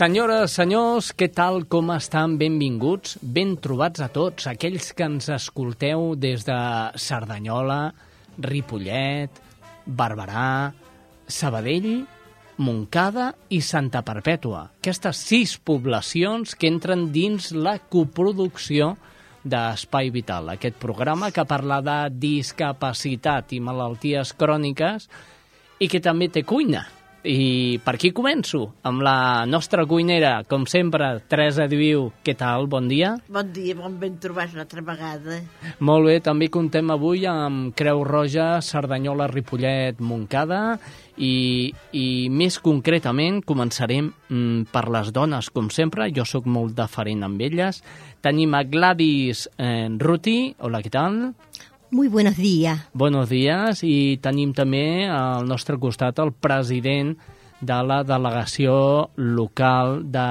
Senyores, senyors, què tal, com estan? Benvinguts, ben trobats a tots, aquells que ens escolteu des de Cerdanyola, Ripollet, Barberà, Sabadell, Moncada i Santa Perpètua. Aquestes sis poblacions que entren dins la coproducció d'Espai Vital, aquest programa que parla de discapacitat i malalties cròniques i que també té cuina. I per aquí començo, amb la nostra cuinera, com sempre, Teresa Diviu. Què tal? Bon dia. Bon dia, bon ben trobats una altra vegada. Molt bé, també contem avui amb Creu Roja, Cerdanyola, Ripollet, Moncada i, i més concretament començarem mm, per les dones, com sempre. Jo sóc molt deferent amb elles. Tenim a Gladys eh, Ruti. Hola, què tal? Muy buenos días. Buenos días i tenim també al nostre costat el president de la delegació local de...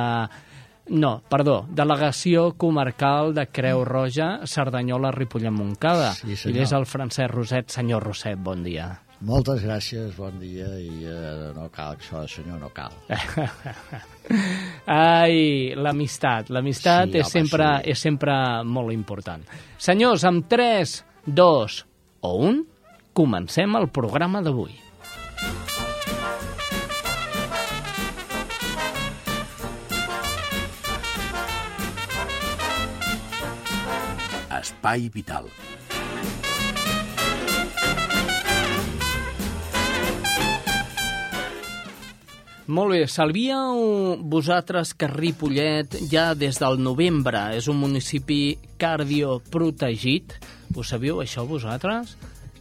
No, perdó, delegació comarcal de Creu Roja, Cerdanyola, Ripollet, Montcada. Sí, senyor. I és el Francesc Roset. Senyor Roset, bon dia. Moltes gràcies, bon dia, i eh, no cal, això, senyor, no cal. Ai, l'amistat. L'amistat Sí, és, home, sempre, sí. és sempre molt important. Senyors, amb 3, 2 o 1, comencem el programa d'avui. Espai Vital. Molt bé, sabíeu vosaltres que Ripollet ja des del novembre és un municipi cardioprotegit? Ho sabíeu això vosaltres?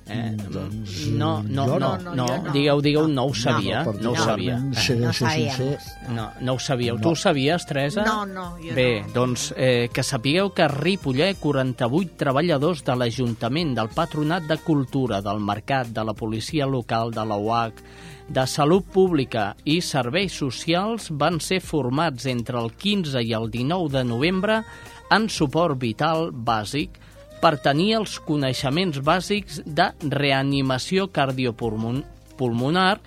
Eh, doncs, no, no, no, no. no, No, no. digueu, digueu, no ho sabia, No, no ho sabia. Ser, No sincer, No, no ho sabíeu. No. Tu ho sabies, Teresa? No, no, jo Bé, no. doncs eh, que sapigueu que a Ripollet 48 treballadors de l'Ajuntament, del Patronat de Cultura, del Mercat, de la Policia Local, de la UAC, de Salut Pública i Serveis Socials van ser formats entre el 15 i el 19 de novembre en suport vital bàsic per tenir els coneixements bàsics de reanimació cardiopulmonar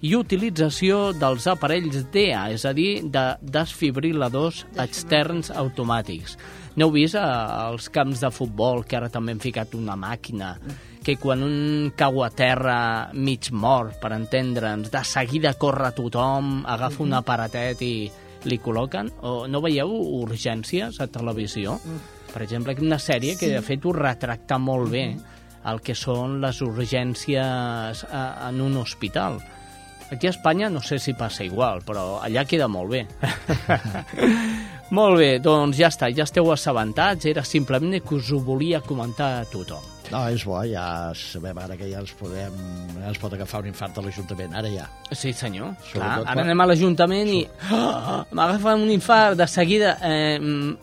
i utilització dels aparells DEA, és a dir, de desfibriladors externs automàtics. N'heu vist eh, als camps de futbol, que ara també han ficat una màquina, que quan un cau a terra mig mort, per entendre'ns, de seguida corre tothom, agafa un aparatet i li col·loquen? O no veieu urgències a televisió? Per exemple, una sèrie que de fet ho retracta molt bé el que són les urgències a, en un hospital. Aquí a Espanya no sé si passa igual, però allà queda molt bé. molt bé, doncs ja està, ja esteu assabentats, era simplement que us ho volia comentar a tothom. No, és bo, ja sabem ara que ja ens podem... Ja ens pot agafar un infart a l'Ajuntament, ara ja. Sí, senyor. Clar, ara quan- anem a l'Ajuntament i oh, m'agafa un infart de seguida. Eh,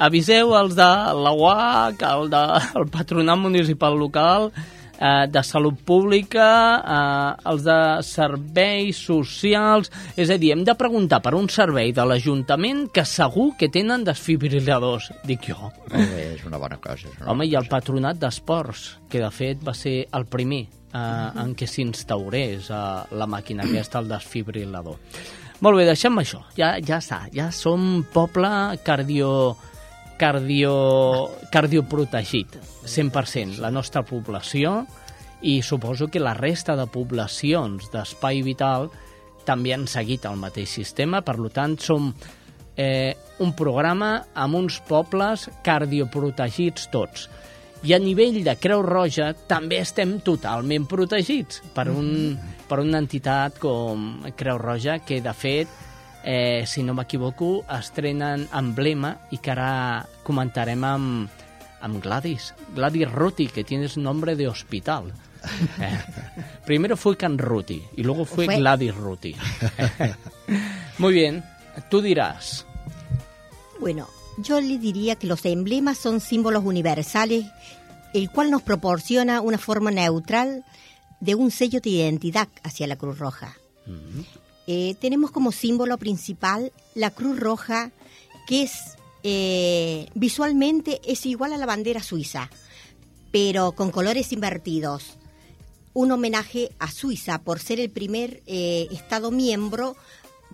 aviseu els de la UAC, el de, el Patronat Municipal Local, eh, de Salut Pública, eh, els de Serveis Socials... És a dir, hem de preguntar per un servei de l'Ajuntament que segur que tenen desfibriladors, dic jo. Molt bé, és una bona cosa. Una Home, bona i el patronat d'esports, que de fet va ser el primer eh, en què s'instaurés eh, la màquina aquesta, el desfibrilador. Molt bé, deixem això. Ja, ja està. Ja som poble cardio cardio, cardioprotegit, 100%, la nostra població, i suposo que la resta de poblacions d'espai vital també han seguit el mateix sistema, per tant, som eh, un programa amb uns pobles cardioprotegits tots. I a nivell de Creu Roja també estem totalment protegits per, un, per una entitat com Creu Roja que, de fet, eh, si no m'equivoco, estrenen emblema i que ara comentarem amb, amb Gladys. Gladys Ruti, que tienes nombre de hospital. Eh, primero fue Can Ruti y luego fue, Fue- Gladys Ruti. Muy bien, tú dirás. Bueno, yo le diría que los emblemas son símbolos universales, el cual nos proporciona una forma neutral de un sello de identidad hacia la Cruz Roja. Eh, tenemos como símbolo principal la Cruz Roja, que es eh, visualmente es igual a la bandera suiza, pero con colores invertidos. Un homenaje a Suiza por ser el primer eh, Estado miembro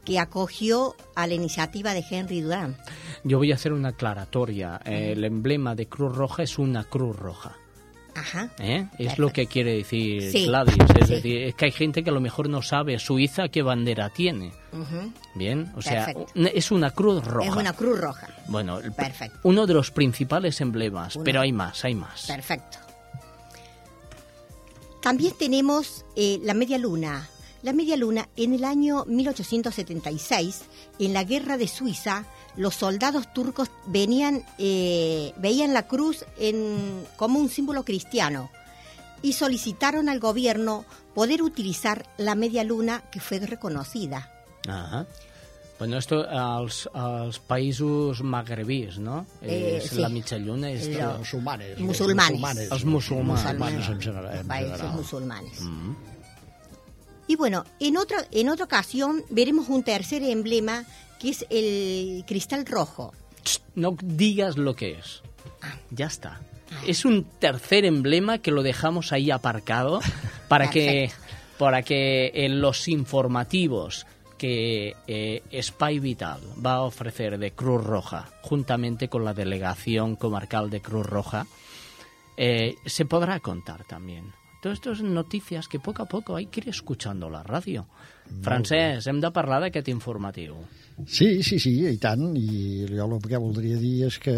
que acogió a la iniciativa de Henry Durant. Yo voy a hacer una aclaratoria. El emblema de Cruz Roja es una Cruz Roja. Ajá. ¿eh? Es lo que quiere decir Sí, Gladys. Es sí. decir, es que hay gente que a lo mejor no sabe Suiza qué bandera tiene. Bien, o sea, es una Cruz Roja. Es una cruz roja. Bueno, Perfecto. uno de los principales emblemas, Uno. pero hay más, hay más. Perfecto. También tenemos eh, la media luna. La media luna, en el año 1876, en la guerra de Suiza, los soldados turcos venían, eh, veían la cruz en- como un símbolo cristiano y solicitaron al gobierno poder utilizar la media luna que fue reconocida. Ajá. Bueno, esto als, als països magrebís, no? Eh, és sí. la mitja lluna. És El- la- Musulmanes. Musulmanes. Els musulmanes. musulmanes en general. En países general. musulmanes. Mm. Y bueno, en otra, en otra ocasión veremos un tercer emblema que es el cristal rojo. No digas lo que es. Ah. Ya está. Es un tercer emblema que lo dejamos ahí aparcado para que, para que en los informativos que eh, Spy Vital va a ofrecer de Cruz Roja, juntamente con la delegación comarcal de Cruz Roja, eh, se podrá contar también. Todas estas noticias que poco a poco hay que ir escuchando la radio. Francesc, hem de parlar d'aquest informatiu. Sí, sí, sí, i tant. I jo el que voldria dir és que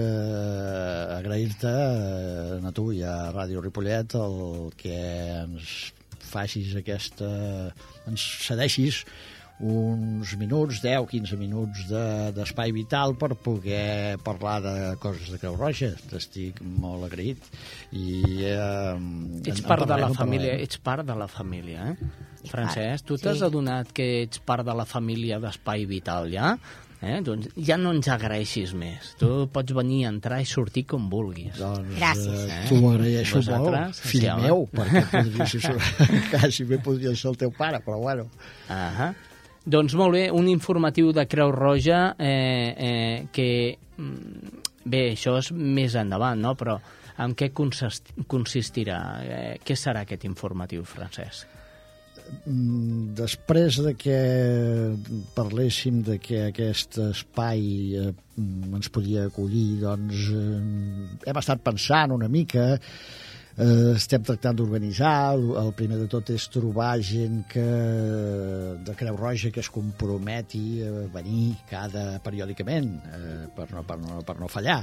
agrair-te eh, a tu i a Ràdio Ripollet el que ens facis aquesta... ens cedeixis uns minuts, 10-15 minuts de- d'espai de, vital per poder parlar de coses de Creu Roja. T'estic molt agraït. I, eh, Ets en- en part de la família, ets part de la família, eh? Francesc, tu sí. t'has adonat que ets part de la família d'Espai Vital, ja? Eh? Doncs ja no ens agraeixis més. Tu pots venir, entrar i sortir com vulguis. Doncs, Gràcies. Eh, tu m'agraeixo molt, Vosaltres, fill sí, meu, perquè podria ser, quasi bé podria ser el teu pare, però bueno. Ahà. Doncs molt bé, un informatiu de Creu Roja eh, eh, que... mm, Bé, això és més endavant, no? Però en què consist consistirà? Eh, què serà aquest informatiu, Francesc? Mm, Després de que parléssim de que aquest espai eh, ens podia acollir, doncs eh, hem estat pensant una mica eh, estem tractant d'organitzar el, primer de tot és trobar gent que, de Creu Roja que es comprometi a venir cada periòdicament eh, per, no, per, no, per no fallar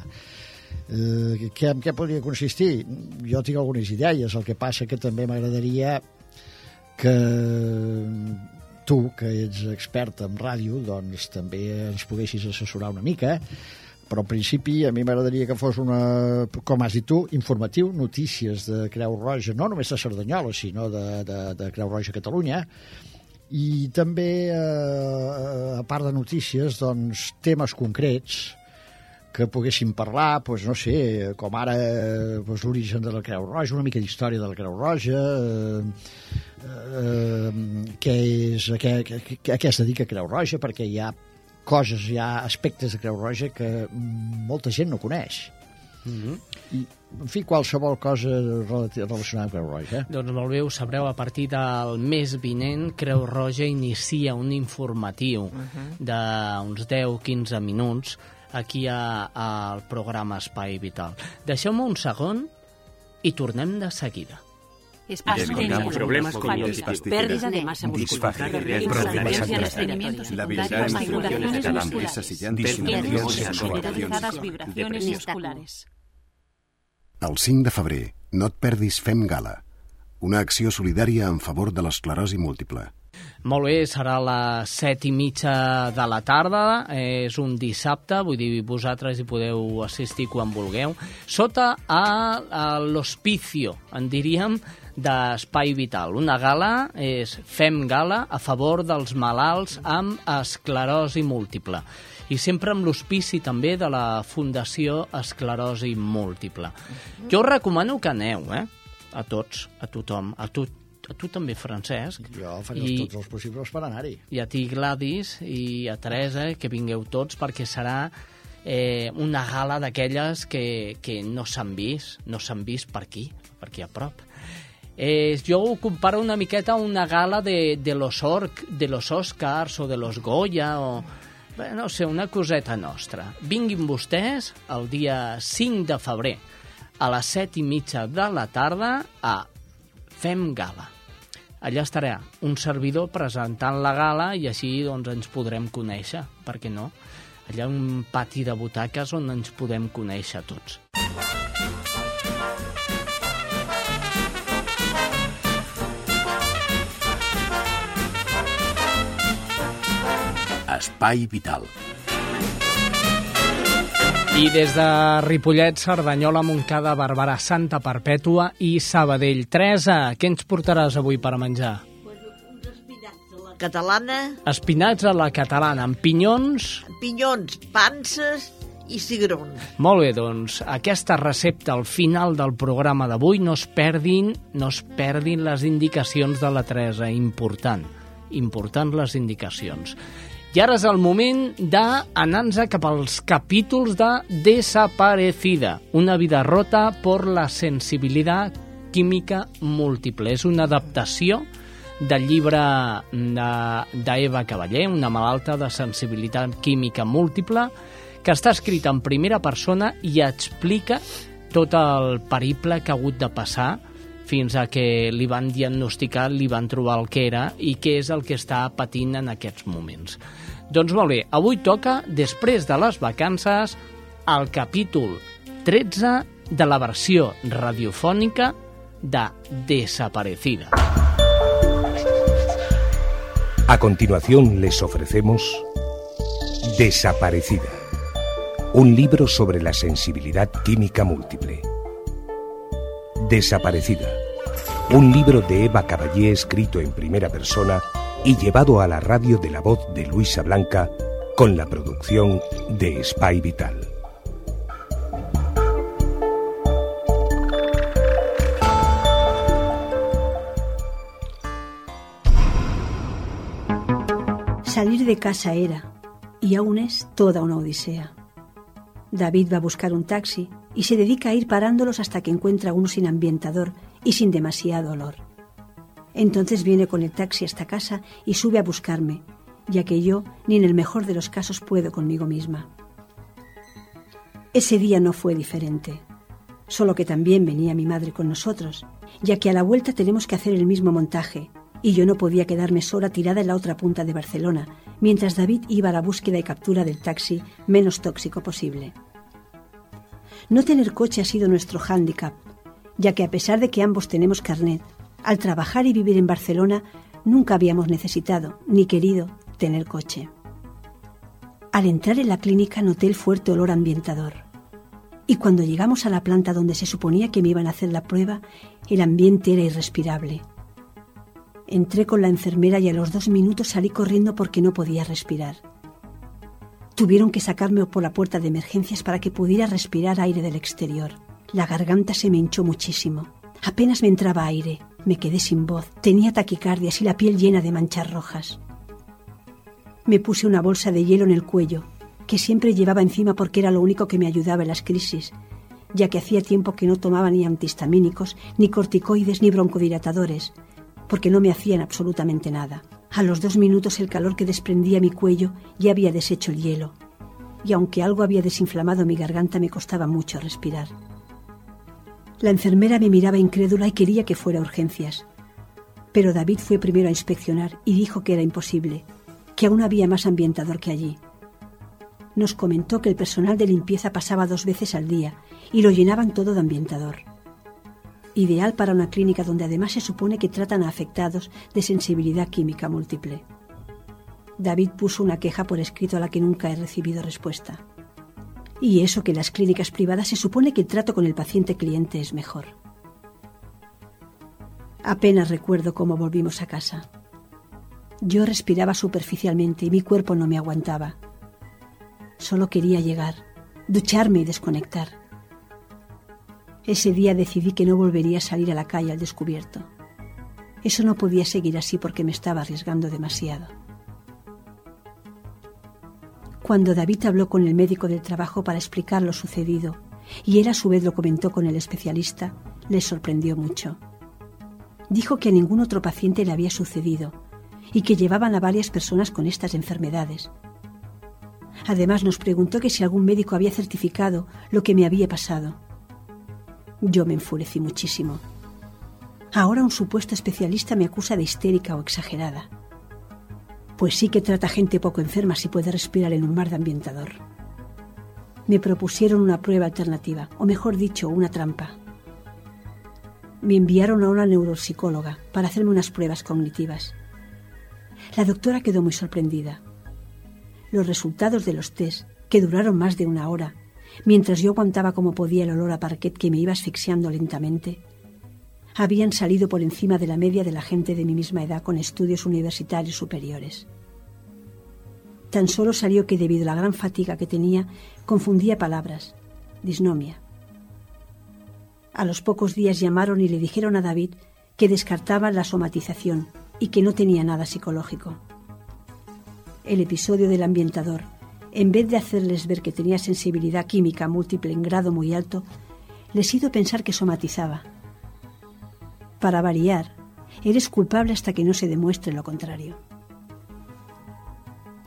eh, què, en què podria consistir? Jo tinc algunes idees, el que passa que també m'agradaria que tu, que ets expert en ràdio, doncs també ens poguessis assessorar una mica, però en principi a mi m'agradaria que fos una, com has dit tu, informatiu, notícies de Creu Roja, no només de Cerdanyola, sinó de, de, de Creu Roja Catalunya, i també, eh, a part de notícies, doncs, temes concrets que poguéssim parlar, doncs, no sé, com ara eh, doncs, l'origen de la Creu Roja, una mica d'història de la Creu Roja, eh, eh, què és, a, què- a què es dedica Creu Roja, perquè hi ha coses, hi ha aspectes de Creu Roja que molta gent no coneix. I, en fi, qualsevol cosa relacionada amb Creu Roja. eh? Doncs molt bé, ho sabreu, a partir del mes vinent, Creu Roja inicia un informatiu d'uns 10-15 minuts aquí a, al programa Espai Vital. Deixeu-me un segon i tornem de seguida. Astenia, problemas cognitivos, pérdida de masa muscular, problemas problemas estreñimiento la secundario, habilidad en manipulaciones funciones de la musculares, generalizadas, vibraciones musculares. El 5 de febrer, no et perdis Fem Gala, una acció solidària en favor de l'esclerosi múltiple. Molt bé, serà a les set i mitja de la tarda, és un dissabte, vull dir, vosaltres hi podeu assistir quan vulgueu, sota a, a l'hospicio, en diríem, d'Espai Vital. Una gala és Fem Gala a favor dels malalts amb esclerosi múltiple i sempre amb l'hospici també de la Fundació Esclerosi Múltiple. Jo recomano que aneu, eh? A tots, a tothom, a a tu també, Francesc. Jo faré I... tots els possibles per anar-hi. I a ti, Gladys, i a Teresa, que vingueu tots, perquè serà eh, una gala d'aquelles que, que no s'han vist, no s'han vist per aquí, per aquí a prop. Eh, jo ho comparo una miqueta a una gala de, de, los or, de los Oscars o de los Goya o... Bé, no sé, una coseta nostra. Vinguin vostès el dia 5 de febrer a les 7 i mitja de la tarda a Fem Gala. Allà estarà un servidor presentant la gala i així doncs, ens podrem conèixer, per què no? Allà un pati de butaques on ens podem conèixer tots. Espai Vital. I des de Ripollet, Cerdanyola, Montcada, Barberà, Santa Perpètua i Sabadell. Teresa, què ens portaràs avui per menjar? Catalana, Espinats a la catalana, amb pinyons... pinyons, panses i cigrons. Molt bé, doncs, aquesta recepta al final del programa d'avui no es perdin, no es perdin les indicacions de la Teresa. Important, important les indicacions. I ara és el moment d'anar-nos cap als capítols de Desaparecida, una vida rota por la sensibilitat química múltiple. És una adaptació del llibre d'Eva Cavaller, una malalta de sensibilitat química múltiple, que està escrit en primera persona i explica tot el periple que ha hagut de passar fins a que li van diagnosticar, li van trobar el que era i què és el que està patint en aquests moments. Doncs molt bé, avui toca, després de les vacances, el capítol 13 de la versió radiofònica de Desaparecida. A continuación les ofrecemos Desaparecida, un libro sobre la sensibilidad química múltiple. Desaparecida, un libro de Eva Caballé escrito en primera persona y llevado a la radio de la voz de Luisa Blanca con la producción de Spy Vital. Salir de casa era, y aún es, toda una odisea. David va a buscar un taxi y se dedica a ir parándolos hasta que encuentra uno sin ambientador y sin demasiado olor. Entonces viene con el taxi hasta casa y sube a buscarme, ya que yo ni en el mejor de los casos puedo conmigo misma. Ese día no fue diferente, solo que también venía mi madre con nosotros, ya que a la vuelta tenemos que hacer el mismo montaje, y yo no podía quedarme sola tirada en la otra punta de Barcelona, mientras David iba a la búsqueda y captura del taxi menos tóxico posible. No tener coche ha sido nuestro hándicap, ya que a pesar de que ambos tenemos carnet, al trabajar y vivir en Barcelona nunca habíamos necesitado ni querido tener coche. Al entrar en la clínica noté el fuerte olor ambientador. Y cuando llegamos a la planta donde se suponía que me iban a hacer la prueba, el ambiente era irrespirable. Entré con la enfermera y a los dos minutos salí corriendo porque no podía respirar. Tuvieron que sacarme por la puerta de emergencias para que pudiera respirar aire del exterior. La garganta se me hinchó muchísimo. Apenas me entraba aire. Me quedé sin voz. Tenía taquicardias y la piel llena de manchas rojas. Me puse una bolsa de hielo en el cuello, que siempre llevaba encima porque era lo único que me ayudaba en las crisis, ya que hacía tiempo que no tomaba ni antihistamínicos, ni corticoides, ni broncodilatadores, porque no me hacían absolutamente nada. A los dos minutos el calor que desprendía mi cuello ya había deshecho el hielo. y aunque algo había desinflamado mi garganta me costaba mucho respirar. La enfermera me miraba incrédula y quería que fuera a urgencias. Pero David fue primero a inspeccionar y dijo que era imposible, que aún había más ambientador que allí. Nos comentó que el personal de limpieza pasaba dos veces al día y lo llenaban todo de ambientador. Ideal para una clínica donde además se supone que tratan a afectados de sensibilidad química múltiple. David puso una queja por escrito a la que nunca he recibido respuesta. Y eso que en las clínicas privadas se supone que el trato con el paciente cliente es mejor. Apenas recuerdo cómo volvimos a casa. Yo respiraba superficialmente y mi cuerpo no me aguantaba. Solo quería llegar, ducharme y desconectar. Ese día decidí que no volvería a salir a la calle al descubierto. Eso no podía seguir así porque me estaba arriesgando demasiado. Cuando David habló con el médico del trabajo para explicar lo sucedido, y él a su vez lo comentó con el especialista, le sorprendió mucho. Dijo que a ningún otro paciente le había sucedido y que llevaban a varias personas con estas enfermedades. Además nos preguntó que si algún médico había certificado lo que me había pasado. Yo me enfurecí muchísimo. Ahora un supuesto especialista me acusa de histérica o exagerada. Pues sí que trata gente poco enferma si puede respirar en un mar de ambientador. Me propusieron una prueba alternativa, o mejor dicho, una trampa. Me enviaron a una neuropsicóloga para hacerme unas pruebas cognitivas. La doctora quedó muy sorprendida. Los resultados de los test, que duraron más de una hora, mientras yo aguantaba como podía el olor a parquet que me iba asfixiando lentamente, habían salido por encima de la media de la gente de mi misma edad con estudios universitarios superiores. Tan solo salió que debido a la gran fatiga que tenía, confundía palabras. Disnomia. A los pocos días llamaron y le dijeron a David que descartaban la somatización y que no tenía nada psicológico. El episodio del ambientador, en vez de hacerles ver que tenía sensibilidad química múltiple en grado muy alto, les hizo pensar que somatizaba para variar, eres culpable hasta que no se demuestre lo contrario.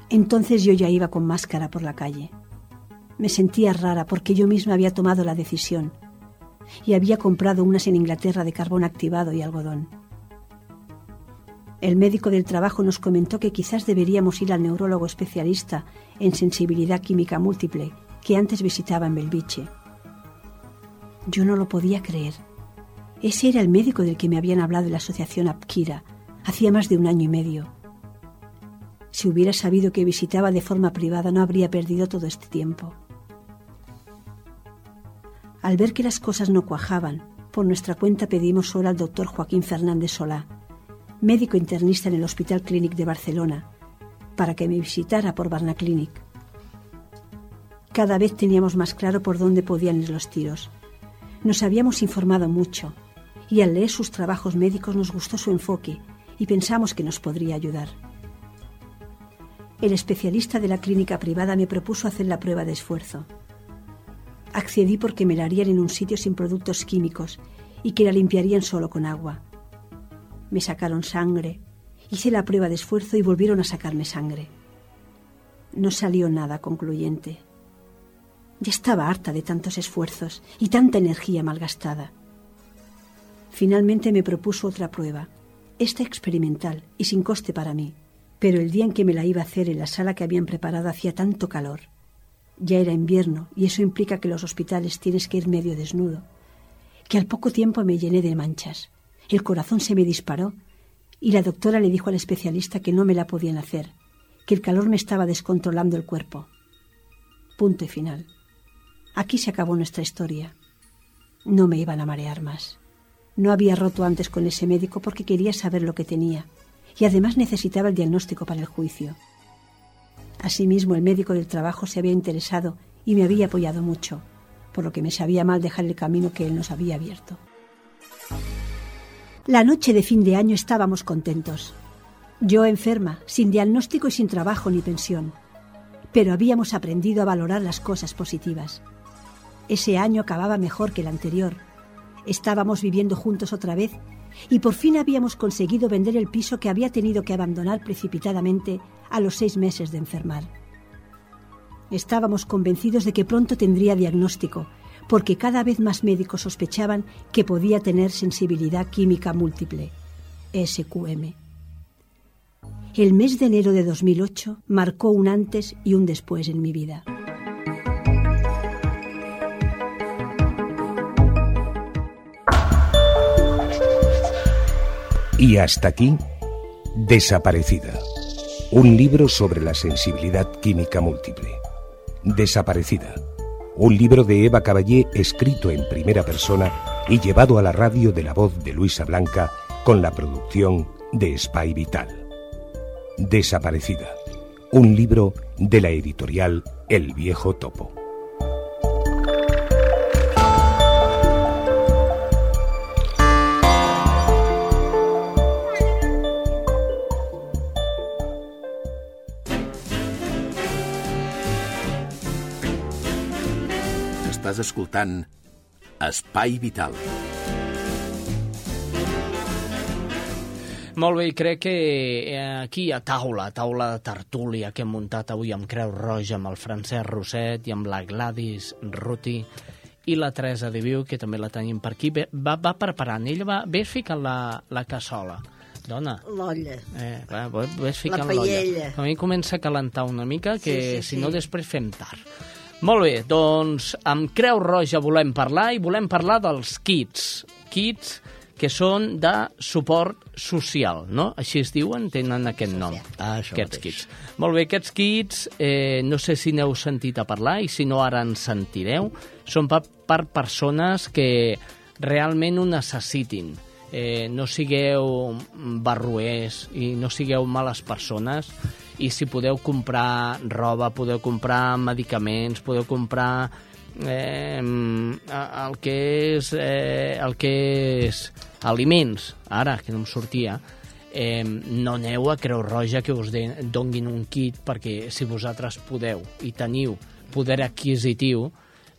Entonces yo ya iba con máscara por la calle. Me sentía rara porque yo misma había tomado la decisión y había comprado unas en Inglaterra de carbón activado y algodón. El médico del trabajo nos comentó que quizás deberíamos ir al neurólogo especialista en sensibilidad química múltiple que antes visitaba en Belviche. Yo no lo podía creer ese era el médico del que me habían hablado en la asociación Apkira hacía más de un año y medio. Si hubiera sabido que visitaba de forma privada no habría perdido todo este tiempo. Al ver que las cosas no cuajaban, por nuestra cuenta pedimos hora al doctor Joaquín Fernández Solá, médico internista en el Hospital Clínic de Barcelona, para que me visitara por Barnaclinic. Cada vez teníamos más claro por dónde podían ir los tiros. Nos habíamos informado mucho y al leer sus trabajos médicos nos gustó su enfoque y pensamos que nos podría ayudar. El especialista de la clínica privada me propuso hacer la prueba de esfuerzo. Accedí porque me la harían en un sitio sin productos químicos y que la limpiarían solo con agua. Me sacaron sangre, hice la prueba de esfuerzo y volvieron a sacarme sangre. No salió nada concluyente. Ya estaba harta de tantos esfuerzos y tanta energía malgastada. Finalmente me propuso otra prueba, esta experimental y sin coste para mí, pero el día en que me la iba a hacer en la sala que habían preparado hacía tanto calor. Ya era invierno y eso implica que los hospitales tienes que ir medio desnudo, que al poco tiempo me llené de manchas. El corazón se me disparó y la doctora le dijo al especialista que no me la podían hacer, que el calor me estaba descontrolando el cuerpo. Punto y final. Aquí se acabó nuestra historia. No me iban a marear más. No había roto antes con ese médico porque quería saber lo que tenía y además necesitaba el diagnóstico para el juicio. Asimismo, el médico del trabajo se había interesado y me había apoyado mucho, por lo que me sabía mal dejar el camino que él nos había abierto. La noche de fin de año estábamos contentos. Yo enferma, sin diagnóstico y sin trabajo ni pensión. Pero habíamos aprendido a valorar las cosas positivas. Ese año acababa mejor que el anterior Estábamos viviendo juntos otra vez y por fin habíamos conseguido vender el piso que había tenido que abandonar precipitadamente a los seis meses de enfermar. Estábamos convencidos de que pronto tendría diagnóstico, porque cada vez más médicos sospechaban que podía tener sensibilidad química múltiple, SQM. El mes de enero de 2008 marcó un antes y un después en mi vida. Y hasta aquí, Desaparecida. Un libro sobre la sensibilidad química múltiple. Desaparecida. Un libro de Eva Caballé escrito en primera persona y llevado a la radio de la voz de Luisa Blanca con la producción de Spy Vital. Desaparecida. Un libro de la editorial El Viejo Topo. Estàs escoltant Espai Vital. Molt bé, i crec que eh, aquí a taula, a taula de tertúlia que hem muntat avui amb Creu Roja, amb el Francesc Roset i amb la Gladys Ruti i la Teresa de Viu, que també la tenim per aquí, va, va preparant. Ella va, ves ficant la, la cassola. Dona, L'olla. eh, va, va- ves ficant La l'olla. A mi comença a calentar una mica, que Sí, sí, si no sí. després fem tard. Molt bé, doncs amb Creu Roja volem parlar i volem parlar dels kits. Kits que són de suport social, no? Així es diuen, tenen aquest nom, Ah, això aquests mateix. kits. Molt bé, aquests kits, eh, no sé si n'heu sentit a parlar i si no ara en sentireu, són per, per persones que realment ho necessitin. Eh, no sigueu barruers i no sigueu males persones. I si podeu comprar roba, podeu comprar medicaments, podeu comprar eh, el que és eh, el que és aliments, ara que no em sortia eh, no aneu a Creu Roja que us donguin un kit perquè si vosaltres podeu i teniu poder adquisitiu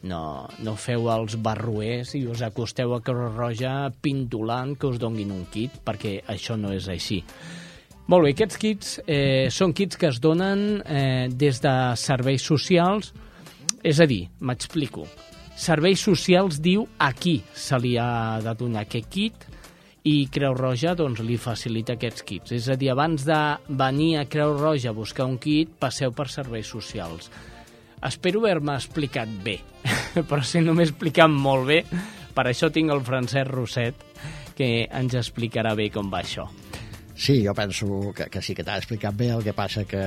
no, no feu els barruers i us acosteu a Creu Roja pintulant que us donguin un kit perquè això no és així molt bé, aquests kits eh, són kits que es donen eh, des de serveis socials, és a dir, m'explico. Serveis socials diu a qui se li ha de donar aquest kit i Creu Roja doncs, li facilita aquests kits. És a dir, abans de venir a Creu Roja a buscar un kit, passeu per serveis socials. Espero haver-me explicat bé, però si no m'he explicat molt bé, per això tinc el Francesc Roset, que ens explicarà bé com va això. Sí, jo penso que, que sí que t'ha explicat bé, el que passa que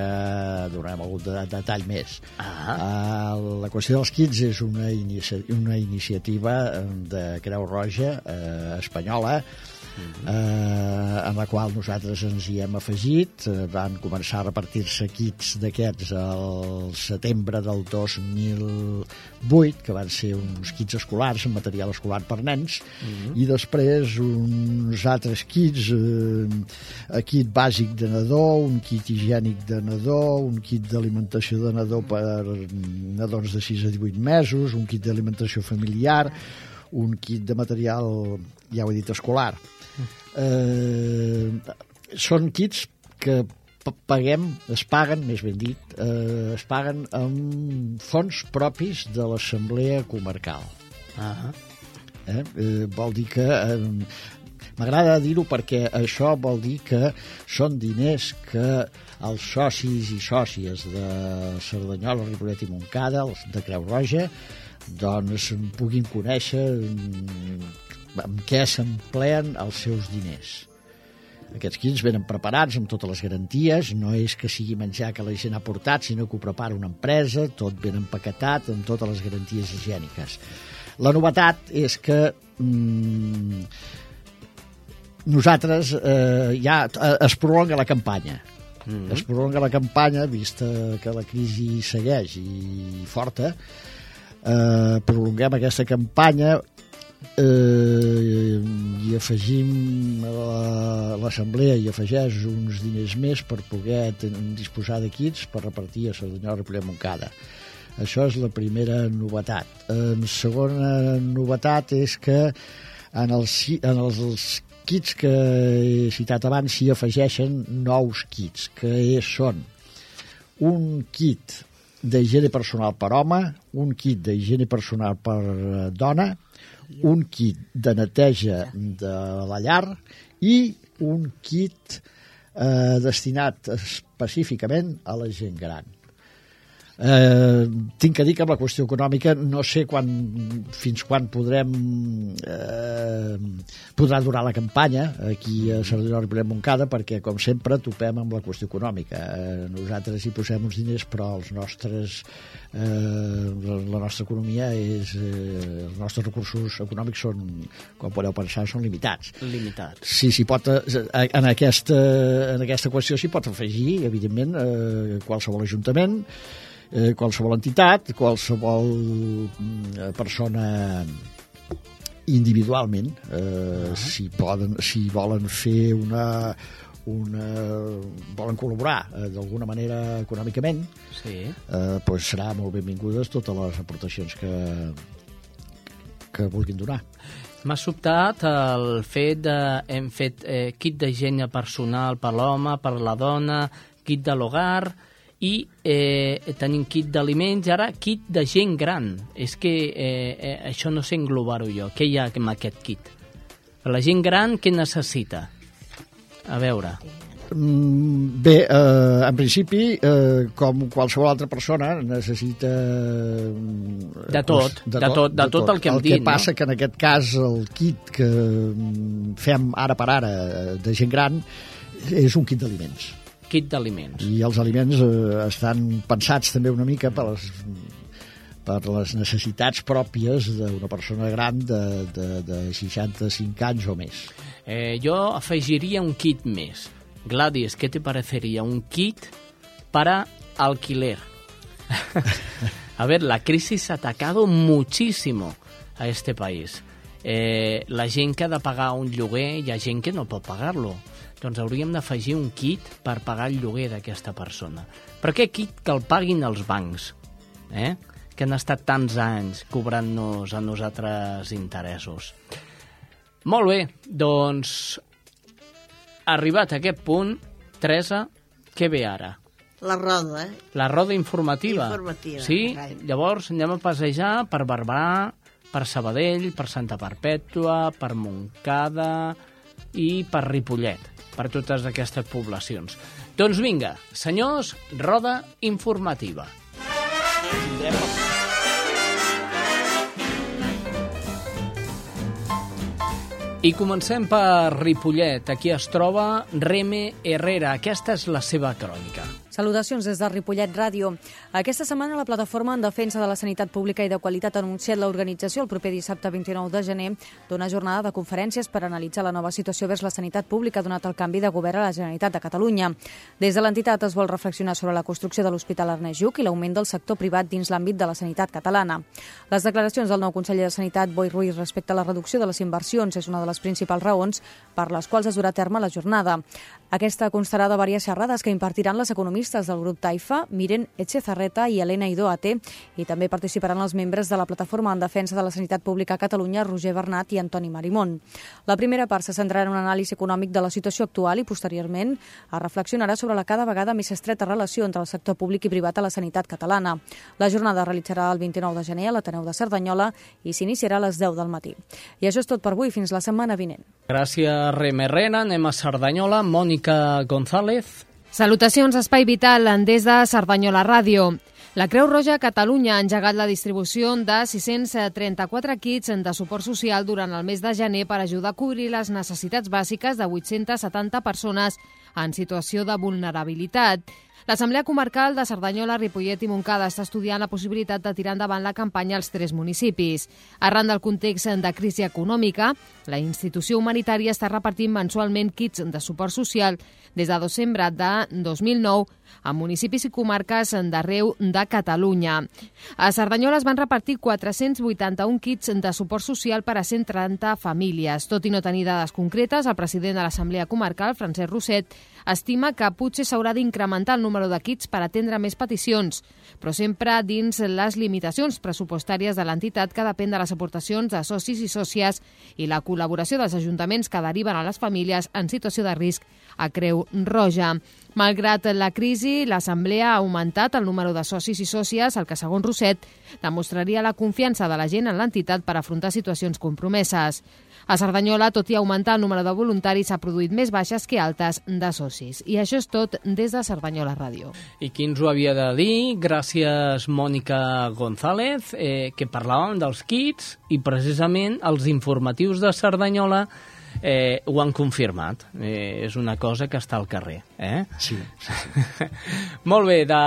donarem algun de, detall més. Ah. Uh, la qüestió dels kits és una, inici una iniciativa eh, de Creu Roja eh, espanyola eh, en la qual nosaltres ens hi hem afegit. Eh, van començar a repartir-se kits d'aquests al setembre del 2008, que van ser uns kits escolars, amb material escolar per nens, i després uns altres kits, eh, kit bàsic de nadó, un kit higiènic de nadó, un kit d'alimentació de nadó per nadons de 6 a 18 mesos, un kit d'alimentació familiar, un kit de material, ja ho he dit, escolar. Eh, són kits que paguem, es paguen, més ben dit, eh, es paguen amb fons propis de l'Assemblea Comarcal. Ah, Eh? Eh, vol dir que... Eh, M'agrada dir-ho perquè això vol dir que són diners que els socis i sòcies de Cerdanyola, Ripollet i Montcada, els de Creu Roja, doncs puguin conèixer mm, amb què s'empleen els seus diners. Aquests kits venen preparats amb totes les garanties, no és que sigui menjar que la gent ha portat, sinó que ho prepara una empresa, tot ben empaquetat amb totes les garanties higièniques. La novetat és que mm, nosaltres eh, ja eh, es prolonga la campanya. Mm -hmm. Es prolonga la campanya, vista que la crisi segueix i forta, eh, prolonguem aquesta campanya eh, i afegim a l'assemblea i afegeix uns diners més per poder disposar de kits per repartir a Cerdanyola, Ripollet, Montcada. Això és la primera novetat. En segona novetat és que en els, en els, els kits que he citat abans s'hi afegeixen nous kits, que és, són un kit d'higiene personal per home, un kit d'higiene personal per eh, dona, un kit de neteja de la llar i un kit eh, destinat específicament a la gent gran. Eh, tinc que dir que amb la qüestió econòmica no sé quan, fins quan podrem eh, podrà durar la campanya aquí a Cerdanyola i Montcada perquè com sempre topem amb la qüestió econòmica. Eh, nosaltres hi posem uns diners però els nostres eh, la nostra economia és eh, els nostres recursos econòmics són com podeu pensar són limitats. Limitats. Sí, sí, pot, eh, en, aquesta, en aquesta qüestió s'hi pot afegir evidentment eh, qualsevol ajuntament eh, qualsevol entitat, qualsevol mm, persona individualment, eh, si, poden, si volen fer una, una, volen col·laborar eh, d'alguna manera econòmicament, sí. eh, pues serà molt benvingudes totes les aportacions que, que vulguin donar. M'ha sobtat el fet de... Hem fet eh, kit d'higiene personal per l'home, per la dona, kit de l'hogar, i eh, tenim kit d'aliments i ara kit de gent gran. És que eh, eh, això no sé englobar-ho jo. Què hi ha amb aquest kit? La gent gran què necessita? A veure... Mm, bé, eh, en principi, eh, com qualsevol altra persona, necessita... Mm, de tot, de, de, tot, de, tot, tot el que hem el dit, El que passa no? que en aquest cas el kit que mm, fem ara per ara de gent gran és un kit d'aliments kit d'aliments. I els aliments eh, estan pensats també una mica per les, per les necessitats pròpies d'una persona gran de, de, de 65 anys o més. Eh, jo afegiria un kit més. Gladys, ¿qué te parecería un kit para alquiler? a ver, la crisis ha atacado muchísimo a este país. Eh, la gent que ha de pagar un lloguer, hi ha gent que no pot pagar-lo doncs hauríem d'afegir un kit per pagar el lloguer d'aquesta persona. Però què kit que el paguin els bancs, eh? que han estat tants anys cobrant-nos a nosaltres interessos. Molt bé, doncs, arribat a aquest punt, Teresa, què ve ara? La roda, eh? La roda informativa. Informativa. Sí? Llavors anem a passejar per Barberà, per Sabadell, per Santa Perpètua, per Montcada i per Ripollet per totes aquestes poblacions. Doncs vinga, senyors, roda informativa. I comencem per Ripollet. Aquí es troba Reme Herrera. Aquesta és la seva crònica. Salutacions des de Ripollet Ràdio. Aquesta setmana la plataforma en defensa de la sanitat pública i de qualitat ha anunciat l'organització el proper dissabte 29 de gener d'una jornada de conferències per analitzar la nova situació vers la sanitat pública donat el canvi de govern a la Generalitat de Catalunya. Des de l'entitat es vol reflexionar sobre la construcció de l'Hospital Ernest Lluc i l'augment del sector privat dins l'àmbit de la sanitat catalana. Les declaracions del nou conseller de Sanitat, Boi Ruiz, respecte a la reducció de les inversions és una de les principals raons per les quals es durà a terme la jornada. Aquesta constarà de diverses xerrades que impartiran les economistes del grup Taifa, Miren Echezarreta i Elena Idoate, i també participaran els membres de la Plataforma en Defensa de la Sanitat Pública a Catalunya, Roger Bernat i Antoni Marimón. La primera part se centrarà en un anàlisi econòmic de la situació actual i, posteriorment, es reflexionarà sobre la cada vegada més estreta relació entre el sector públic i privat a la sanitat catalana. La jornada es realitzarà el 29 de gener a l'Ateneu de Cerdanyola i s'iniciarà a les 10 del matí. I això és tot per avui. Fins la setmana vinent. Gràcies, Remerrena. Anem a Cerdanyola. Mònica Mònica González. Salutacions, Espai Vital, des de Cerdanyola Ràdio. La Creu Roja Catalunya ha engegat la distribució de 634 kits de suport social durant el mes de gener per ajudar a cobrir les necessitats bàsiques de 870 persones en situació de vulnerabilitat. L'Assemblea Comarcal de Cerdanyola, Ripollet i Montcada està estudiant la possibilitat de tirar endavant la campanya als tres municipis. Arran del context de crisi econòmica, la institució humanitària està repartint mensualment kits de suport social des de desembre de 2009 a municipis i comarques d'arreu de Catalunya. A Cerdanyola es van repartir 481 kits de suport social per a 130 famílies. Tot i no tenir dades concretes, el president de l'Assemblea Comarcal, Francesc Roset, Estima que potser s'haurà d'incrementar el número de kits per atendre més peticions, però sempre dins les limitacions pressupostàries de l'entitat que depèn de les aportacions de socis i sòcies i la col·laboració dels ajuntaments que deriven a les famílies en situació de risc a Creu Roja. Malgrat la crisi, l'Assemblea ha augmentat el número de socis i sòcies, el que, segons Roset, demostraria la confiança de la gent en l'entitat per afrontar situacions compromeses. A Cerdanyola, tot i augmentar el número de voluntaris, s'ha produït més baixes que altes de socis. I això és tot des de Cerdanyola Ràdio. I qui ens ho havia de dir? Gràcies, Mònica González, eh, que parlàvem dels kits i precisament els informatius de Cerdanyola eh, ho han confirmat. Eh, és una cosa que està al carrer. Eh? Sí. sí, sí. Molt bé, de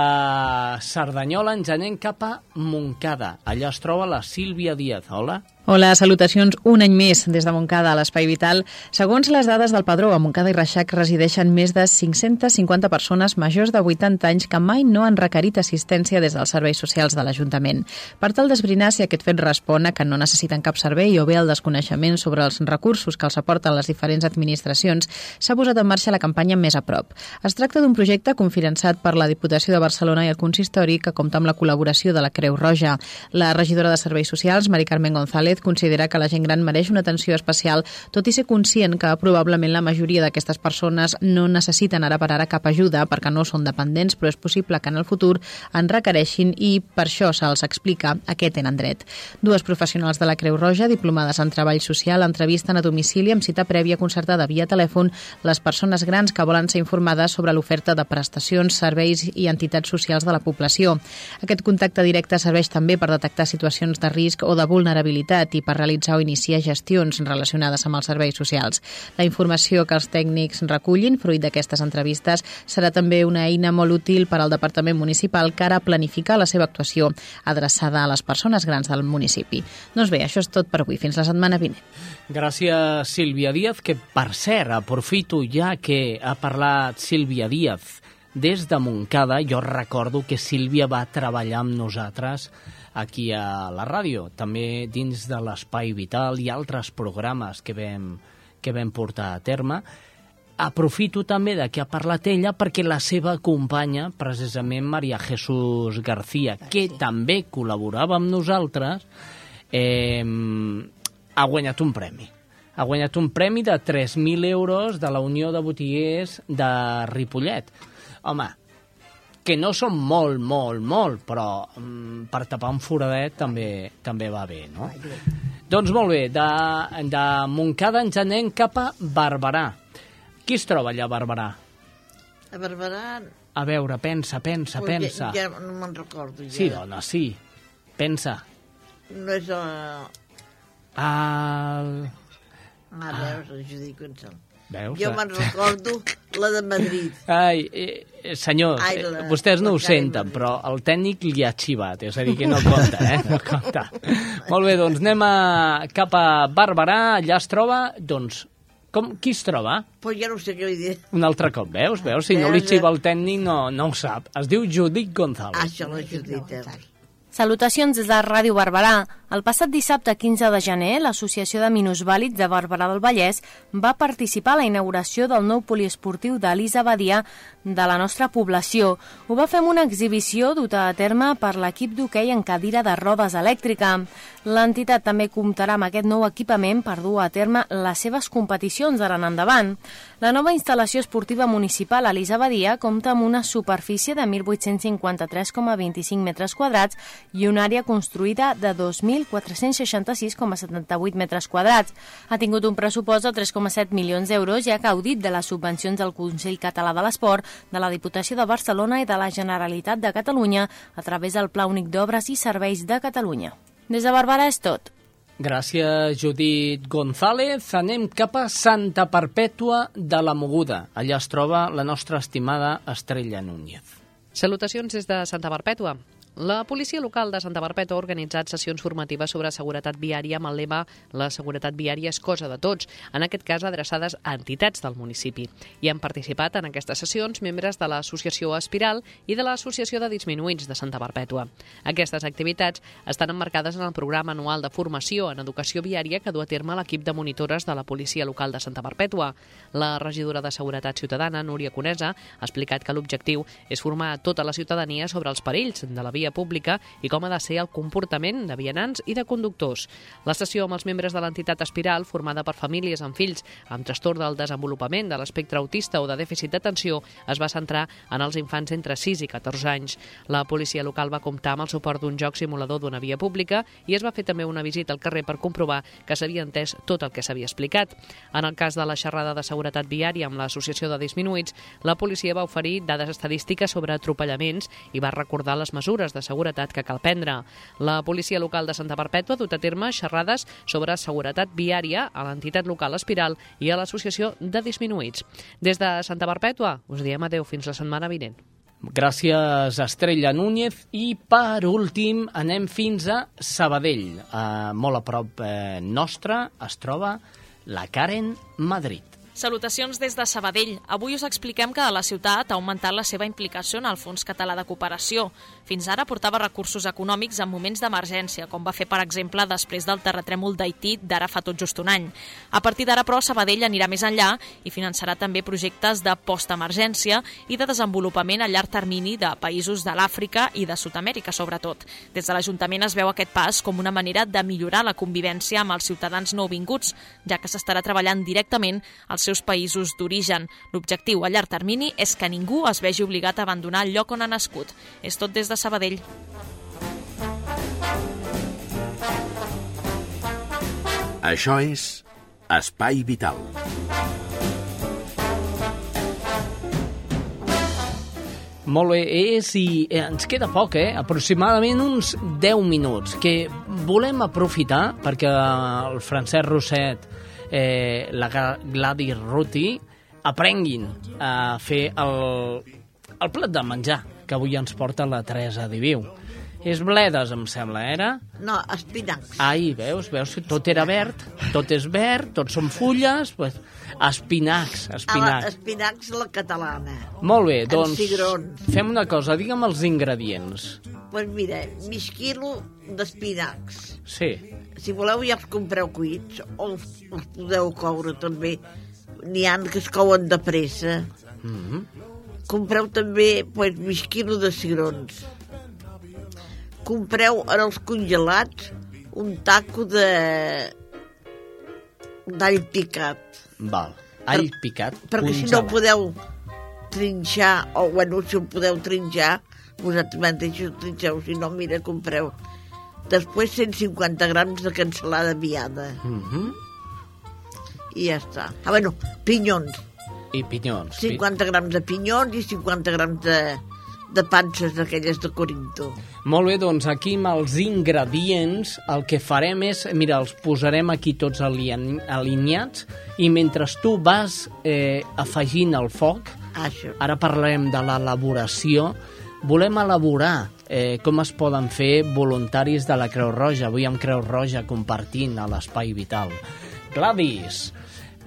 Cerdanyola ens anem cap a Montcada. Allà es troba la Sílvia Díaz. Hola. Hola, salutacions un any més des de Montcada a l'Espai Vital. Segons les dades del Padró, a Montcada i Reixac resideixen més de 550 persones majors de 80 anys que mai no han requerit assistència des dels serveis socials de l'Ajuntament. Per tal d'esbrinar si aquest fet respon a que no necessiten cap servei o bé el desconeixement sobre els recursos que els aporten les diferents administracions, s'ha posat en marxa la campanya Més a prop. Es tracta d'un projecte confinançat per la Diputació de Barcelona i el Consistori que compta amb la col·laboració de la Creu Roja. La regidora de Serveis Socials, Mari Carmen González, Pérez considera que la gent gran mereix una atenció especial, tot i ser conscient que probablement la majoria d'aquestes persones no necessiten ara per ara cap ajuda perquè no són dependents, però és possible que en el futur en requereixin i per això se'ls explica a què tenen dret. Dues professionals de la Creu Roja, diplomades en Treball Social, entrevisten a domicili amb cita prèvia concertada via telèfon les persones grans que volen ser informades sobre l'oferta de prestacions, serveis i entitats socials de la població. Aquest contacte directe serveix també per detectar situacions de risc o de vulnerabilitat i per realitzar o iniciar gestions relacionades amb els serveis socials. La informació que els tècnics recullin, fruit d'aquestes entrevistes, serà també una eina molt útil per al Departament Municipal que ara planifica la seva actuació adreçada a les persones grans del municipi. Doncs bé, això és tot per avui. Fins la setmana vinent. Gràcies, Sílvia Díaz, que per cert, aprofito ja que ha parlat Sílvia Díaz des de Montcada, jo recordo que Sílvia va treballar amb nosaltres aquí a la ràdio, també dins de l'Espai Vital i altres programes que vam, que vam portar a terme. Aprofito també de que ha parlat ella perquè la seva companya, precisament Maria Jesús García, que també col·laborava amb nosaltres, eh, ha guanyat un premi. Ha guanyat un premi de 3.000 euros de la Unió de Botiguers de Ripollet. Home, que no són molt, molt, molt, però mm, per tapar un foradet també, també va bé, no? Doncs molt bé, de, de Montcada ens anem cap a Barberà. Qui es troba allà a Barberà? A Barberà... A veure, pensa, pensa, Ui, pensa. Ja, ja no me'n recordo. Ja. Sí, dona, sí. Pensa. No és a... El... Ah, veus, el Judit Gonçal. Veus? Jo me'n recordo la de Madrid. Ai, eh, senyor, Ai, eh, la- vostès no ho senten, però el tècnic li ha xivat, és a dir, que no compta, eh? No compta. Molt bé, doncs anem a, cap a Barberà, allà es troba, doncs, com, qui es troba? Pues ja no sé què li diré. Un altre cop, veus? Veus? Si no li xiva el tècnic no, no ho sap. Es diu Judit González. Ah, això la Judit. eh? Salutacions des de Ràdio Barberà. El passat dissabte 15 de gener, l'Associació de Minusvàlids de Barberà del Vallès va participar a la inauguració del nou poliesportiu d'Elisa Badia de la nostra població. Ho va fer amb una exhibició duta a terme per l'equip d'hoquei en cadira de rodes elèctrica. L'entitat també comptarà amb aquest nou equipament per dur a terme les seves competicions d'ara en endavant. La nova instal·lació esportiva municipal Elisa Badia compta amb una superfície de 1.853,25 metres quadrats i una àrea construïda de 2.466,78 metres quadrats. Ha tingut un pressupost de 3,7 milions d'euros i ha gaudit de les subvencions del Consell Català de l'Esport, de la Diputació de Barcelona i de la Generalitat de Catalunya a través del Pla Únic d'Obres i Serveis de Catalunya. Des de Barberà és tot. Gràcies, Judit González. Anem cap a Santa Perpètua de la Moguda. Allà es troba la nostra estimada Estrella Núñez. Salutacions des de Santa Perpètua. La policia local de Santa Perpètua ha organitzat sessions formatives sobre seguretat viària amb el lema La seguretat viària és cosa de tots, en aquest cas adreçades a entitats del municipi. Hi han participat en aquestes sessions membres de l'Associació Espiral i de l'Associació de Disminuïts de Santa Perpètua. Aquestes activitats estan emmarcades en el programa anual de formació en educació viària que du a terme l'equip de monitores de la policia local de Santa Perpètua. La regidora de Seguretat Ciutadana, Núria Conesa, ha explicat que l'objectiu és formar tota la ciutadania sobre els perills de la via via pública i com ha de ser el comportament de vianants i de conductors. La sessió amb els membres de l'entitat Espiral, formada per famílies amb fills amb trastorn del desenvolupament de l'espectre autista o de dèficit d'atenció, es va centrar en els infants entre 6 i 14 anys. La policia local va comptar amb el suport d'un joc simulador d'una via pública i es va fer també una visita al carrer per comprovar que s'havia entès tot el que s'havia explicat. En el cas de la xerrada de seguretat viària amb l'Associació de Disminuïts, la policia va oferir dades estadístiques sobre atropellaments i va recordar les mesures de seguretat que cal prendre. La policia local de Santa Perpètua ha dut a terme xerrades sobre seguretat viària a l'entitat local Espiral i a l'Associació de Disminuïts. Des de Santa Perpètua us diem adeu fins la setmana vinent. Gràcies, Estrella Núñez. I per últim anem fins a Sabadell. Uh, molt a prop eh, nostre es troba la Karen Madrid. Salutacions des de Sabadell. Avui us expliquem que la ciutat ha augmentat la seva implicació en el Fons Català de Cooperació. Fins ara portava recursos econòmics en moments d'emergència, com va fer, per exemple, després del terratrèmol d'Haití d'ara fa tot just un any. A partir d'ara, però, Sabadell anirà més enllà i finançarà també projectes de postemergència i de desenvolupament a llarg termini de països de l'Àfrica i de Sud-amèrica, sobretot. Des de l'Ajuntament es veu aquest pas com una manera de millorar la convivència amb els ciutadans nouvinguts, ja que s'estarà treballant directament als seus països d'origen. L'objectiu a llarg termini és que ningú es vegi obligat a abandonar el lloc on ha nascut. És tot des de Sabadell. Això és Espai Vital. Molt bé, és i eh, ens queda poc, eh? aproximadament uns 10 minuts, que volem aprofitar perquè el Francesc Roset, eh, la Gladys Ruti, aprenguin a fer el, el plat de menjar que avui ens porta la Teresa Diviu. És bledes, em sembla, era? No, espinacs. Ai, veus, veus, tot era verd, tot és verd, tot són fulles, pues, espinacs, A la, espinacs. espinacs la catalana. Molt bé, doncs fem una cosa, digue'm els ingredients. Doncs pues mira, mig quilo d'espinacs. Sí, Si voleu ja els compreu cuits o els, els podeu coure també. N'hi ha que es couen de pressa. mm -hmm. Compreu també pues, mig quilo de cigrons. Compreu en els congelats un taco de d'all picat. val. All picat, Perquè si no podeu trinxar, o bueno, si ho podeu trinxar, vosaltres mateixos trinxeu, si no, mira, compreu. Després 150 grams de cansalada viada. Mm -hmm. I ja està. Ah, bueno, pinyons. I pinyons. pi- 50 grams de pinyons i 50 grams de, de panses d'aquelles de Corinto. Molt bé, doncs aquí amb els ingredients el que farem és, mira, els posarem aquí tots alineats i mentre tu vas eh, afegint el foc, Això. ara parlarem de l'elaboració, volem elaborar eh, com es poden fer voluntaris de la Creu Roja, avui amb Creu Roja compartint a l'Espai Vital. Gladys,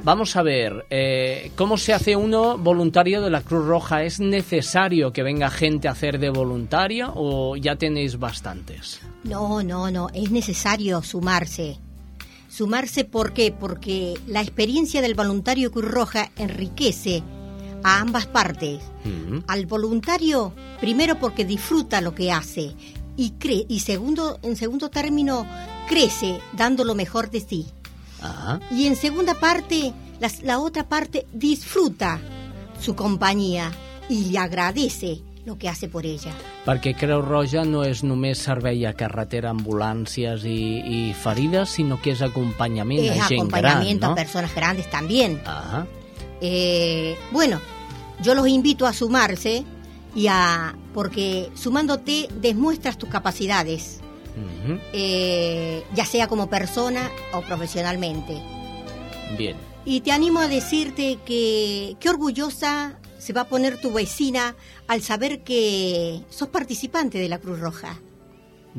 Vamos a ver, eh, ¿cómo se hace uno voluntario de la Cruz Roja? ¿Es necesario que venga gente a hacer de voluntario o ya tenéis bastantes? No, no, no, es necesario sumarse. Sumarse, ¿por qué? Porque la experiencia del voluntario Cruz Roja enriquece a ambas partes. Al voluntario, primero porque disfruta lo que hace y, cre y segundo, en segundo término, crece dando lo mejor de sí. Ajá. Y en segunda parte, la, la otra parte disfruta su compañía y le agradece lo que hace por ella. Perquè Creu Roja no és només servei a carretera, ambulàncies i, i ferides, sinó que és acompanyament Es a gent gran, acompañamiento no? a personas grandes también. Ajá. Eh, bueno, yo los invito a sumarse y a porque sumándote demuestras tus capacidades, Ujú. eh, ya sea como persona o profesionalmente. Bien. Y te animo a decirte que qué orgullosa se va a poner tu vecina al saber que sos participante de la Cruz Roja?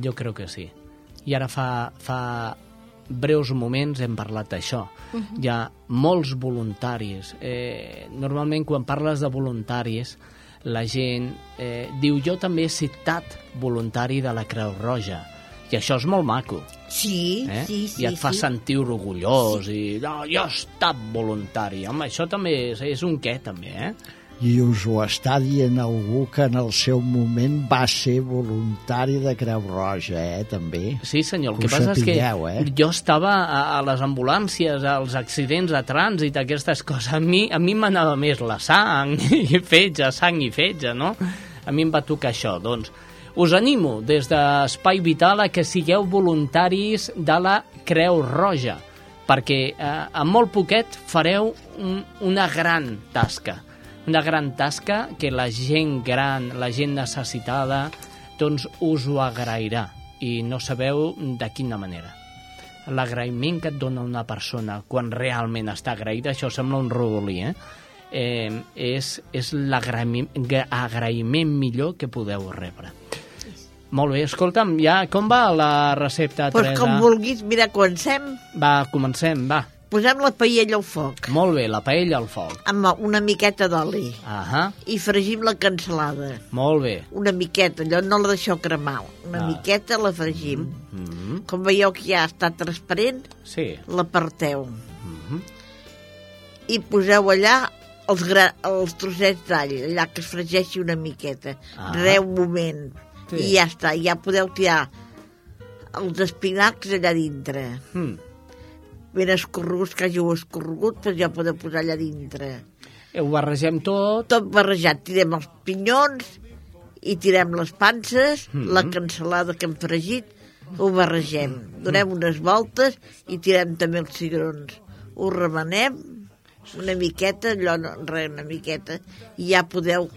Jo crec que sí. I ara fa, fa breus moments hem parlat d'això. Uh -huh. Hi ha molts voluntaris. Eh, normalment, quan parles de voluntaris, la gent eh, diu jo també he citat voluntari de la Creu Roja. I això és molt maco. Sí, eh? sí, sí. I et fa sí. sentir orgullós sí. i no, jo he estat voluntari. Home, això també és, és un què, també, eh? I us ho està dient algú que en el seu moment va ser voluntari de Creu Roja, eh, també. Sí, senyor, el Que que, passa sapigueu, és que eh? jo estava a, a les ambulàncies, als accidents de trànsit, aquestes coses. A mi, a mi m'anava més la sang i fetge, sang i fetge, no? A mi em va tocar això, doncs. Us animo des d'Espai Vital a que sigueu voluntaris de la Creu Roja, perquè eh, amb molt poquet fareu un, una gran tasca una gran tasca que la gent gran, la gent necessitada, doncs us ho agrairà i no sabeu de quina manera. L'agraïment que et dona una persona quan realment està agraïda, això sembla un rodolí, eh? eh és, és l'agraïment agraïment millor que podeu rebre. Molt bé, escolta'm, ja com va la recepta, Pues Teresa? com vulguis, mira, comencem. Va, comencem, va. Posem la paella al foc. Molt bé, la paella al foc. Amb una miqueta d'oli. Ahà, I fregim la cansalada. molt bé. Una miqueta, allò no la deixeu cremar. Una Ah. miqueta la fregim. Mm -hmm. Com veieu que ja està transparent, Sí. l'aparteu. Mm -hmm. I poseu allà els, gra els trossets d'all, allà que es fregeixi una miqueta. Ah. Re un moment. Sí. I ja està, ja podeu tirar els espinacs allà dintre. Mm. Ben escorreguts, que hàgiu escorregut, doncs ja podeu posar allà dintre. Ho barregem tot. Tot barrejat. Tirem els pinyons i tirem les panses, Mhm. la cansalada que hem fregit, ho barregem. Donem unes voltes i tirem també els cigrons. Ho remenem una miqueta, allò, no, res, una miqueta, i ja podeu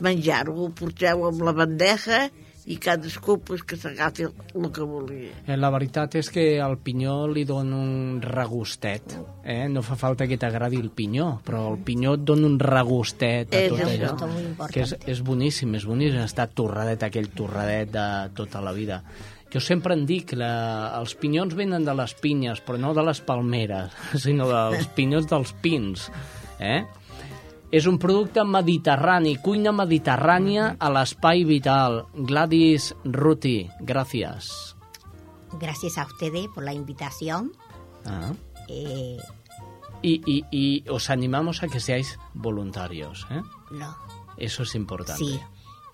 menjar-ho. Ho porteu amb la bandeja i cadascú pues, que s'agafi el que vulgui. Eh, La veritat és que al pinyó li dona un regustet. Eh? No fa falta que t'agradi el pinyó, però el pinyó et dona un regustet a És tot allò. Que és, és boníssim, és boníssim estar torradet, aquell torradet de tota la vida. Jo sempre en dic, la, els pinyons venen de les pinyes, però no de les palmeres, sinó dels pinyons dels pins. Eh? És un producte mediterrani, cuina mediterrània a l'espai vital. Gladys Ruti, gràcies. Gracias a ustedes por la invitación. Ah. Eh, Y, y, y os animamos a que seáis voluntarios. ¿eh? no, Eso es importante. sí,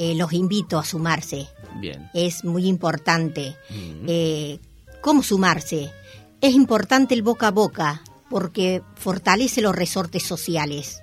eh, los invito a sumarse. Bien. Es muy importante. Mm. Eh, ¿Cómo sumarse? Es importante el boca a boca porque fortalece los resortes sociales.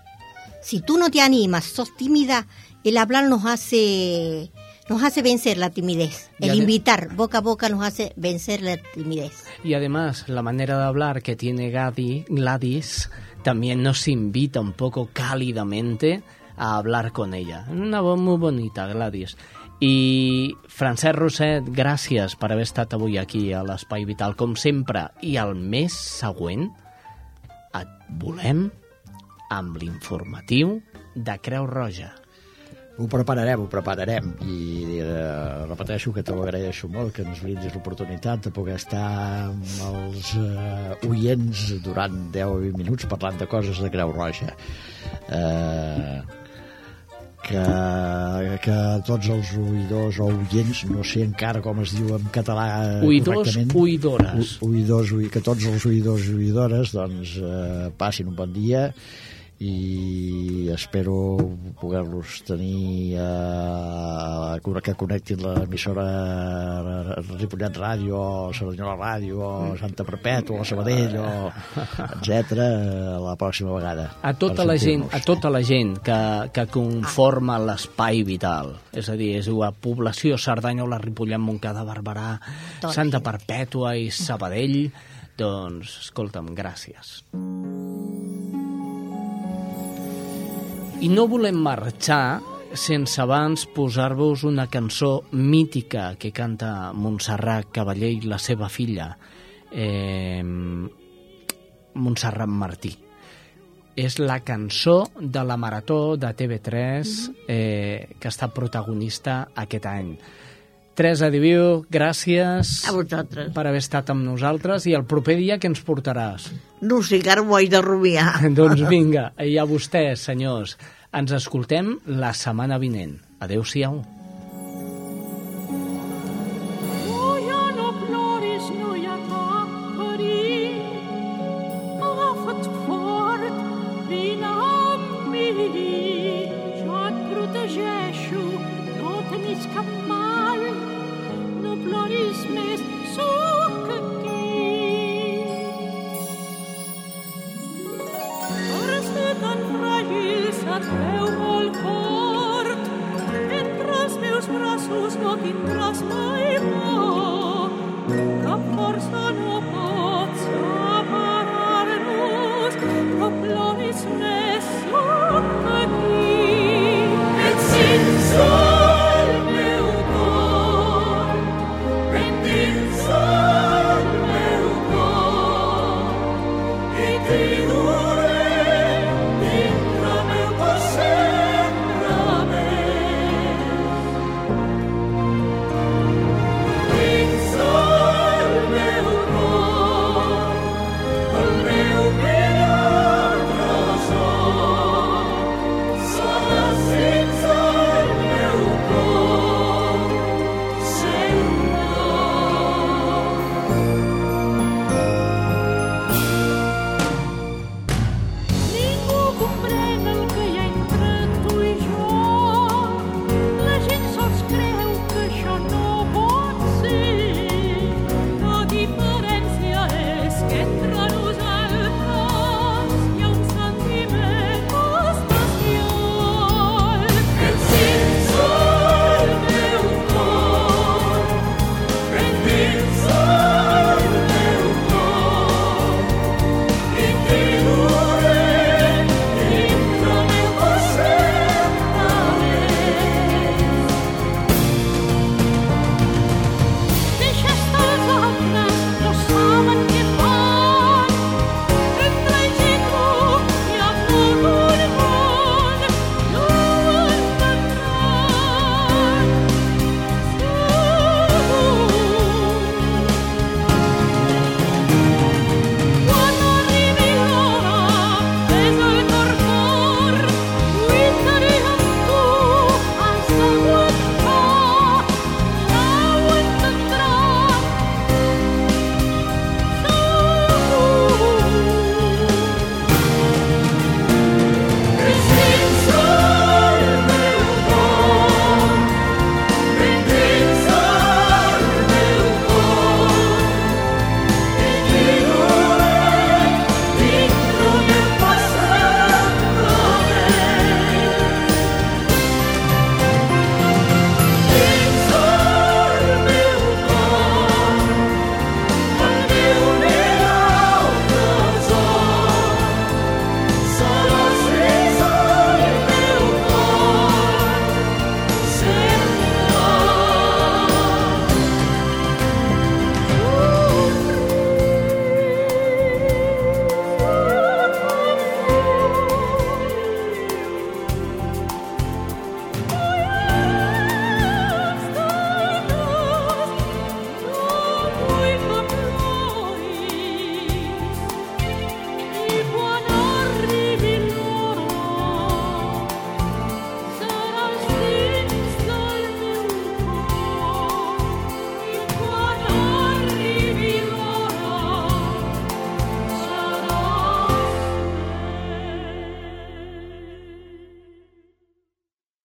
Si tú no te animas, sos tímida, el hablar nos hace nos hace vencer la timidez. El invitar boca a boca nos hace vencer la timidez. Y además, la manera de hablar que tiene Gadi- Gladys también nos invita un poco cálidamente a hablar con ella. Una voz muy bonita, Gladys. I Francesc Roset, gràcies per haver estat avui aquí a l'Espai Vital, com sempre. I el mes següent et volem amb l'informatiu de Creu Roja. Ho prepararem, ho prepararem i eh, repeteixo que t'ho agraeixo molt que ens brindis l'oportunitat de poder estar amb els eh, oients durant 10 o 20 minuts parlant de coses de Creu Roja eh, que, que tots els oïdors o oients, no sé encara com es diu en català eh, Oïdors, correctament. oïdores. O- oïdors, oi- que tots els oïdors i oïdores doncs, eh, passin un bon dia i espero poder-los tenir eh, que connectin l'emissora Ripollet Ràdio o Cerdanyola Ràdio o Santa Perpètua o Sabadell o etc la pròxima vegada a tota la gent, a tota la gent que, que conforma l'espai vital, és a dir, és la població Cerdanyola, Ripollet, Montcada, Barberà, Tota Santa Perpètua i Sabadell, doncs, escolta'm, gràcies. I no volem marxar sense abans posar-vos una cançó mítica que canta Montserrat Cavaller i la seva filla, eh, Montserrat Martí. és la cançó de la Marató de TV3 eh, que està protagonista aquest any. Teresa Diviu, gràcies A vosaltres. per haver estat amb nosaltres i el proper dia que ens portaràs? No sé, encara m'ho haig de rumiar. doncs vinga, i a vostès, senyors. Ens escoltem la setmana vinent. Adéu-siau.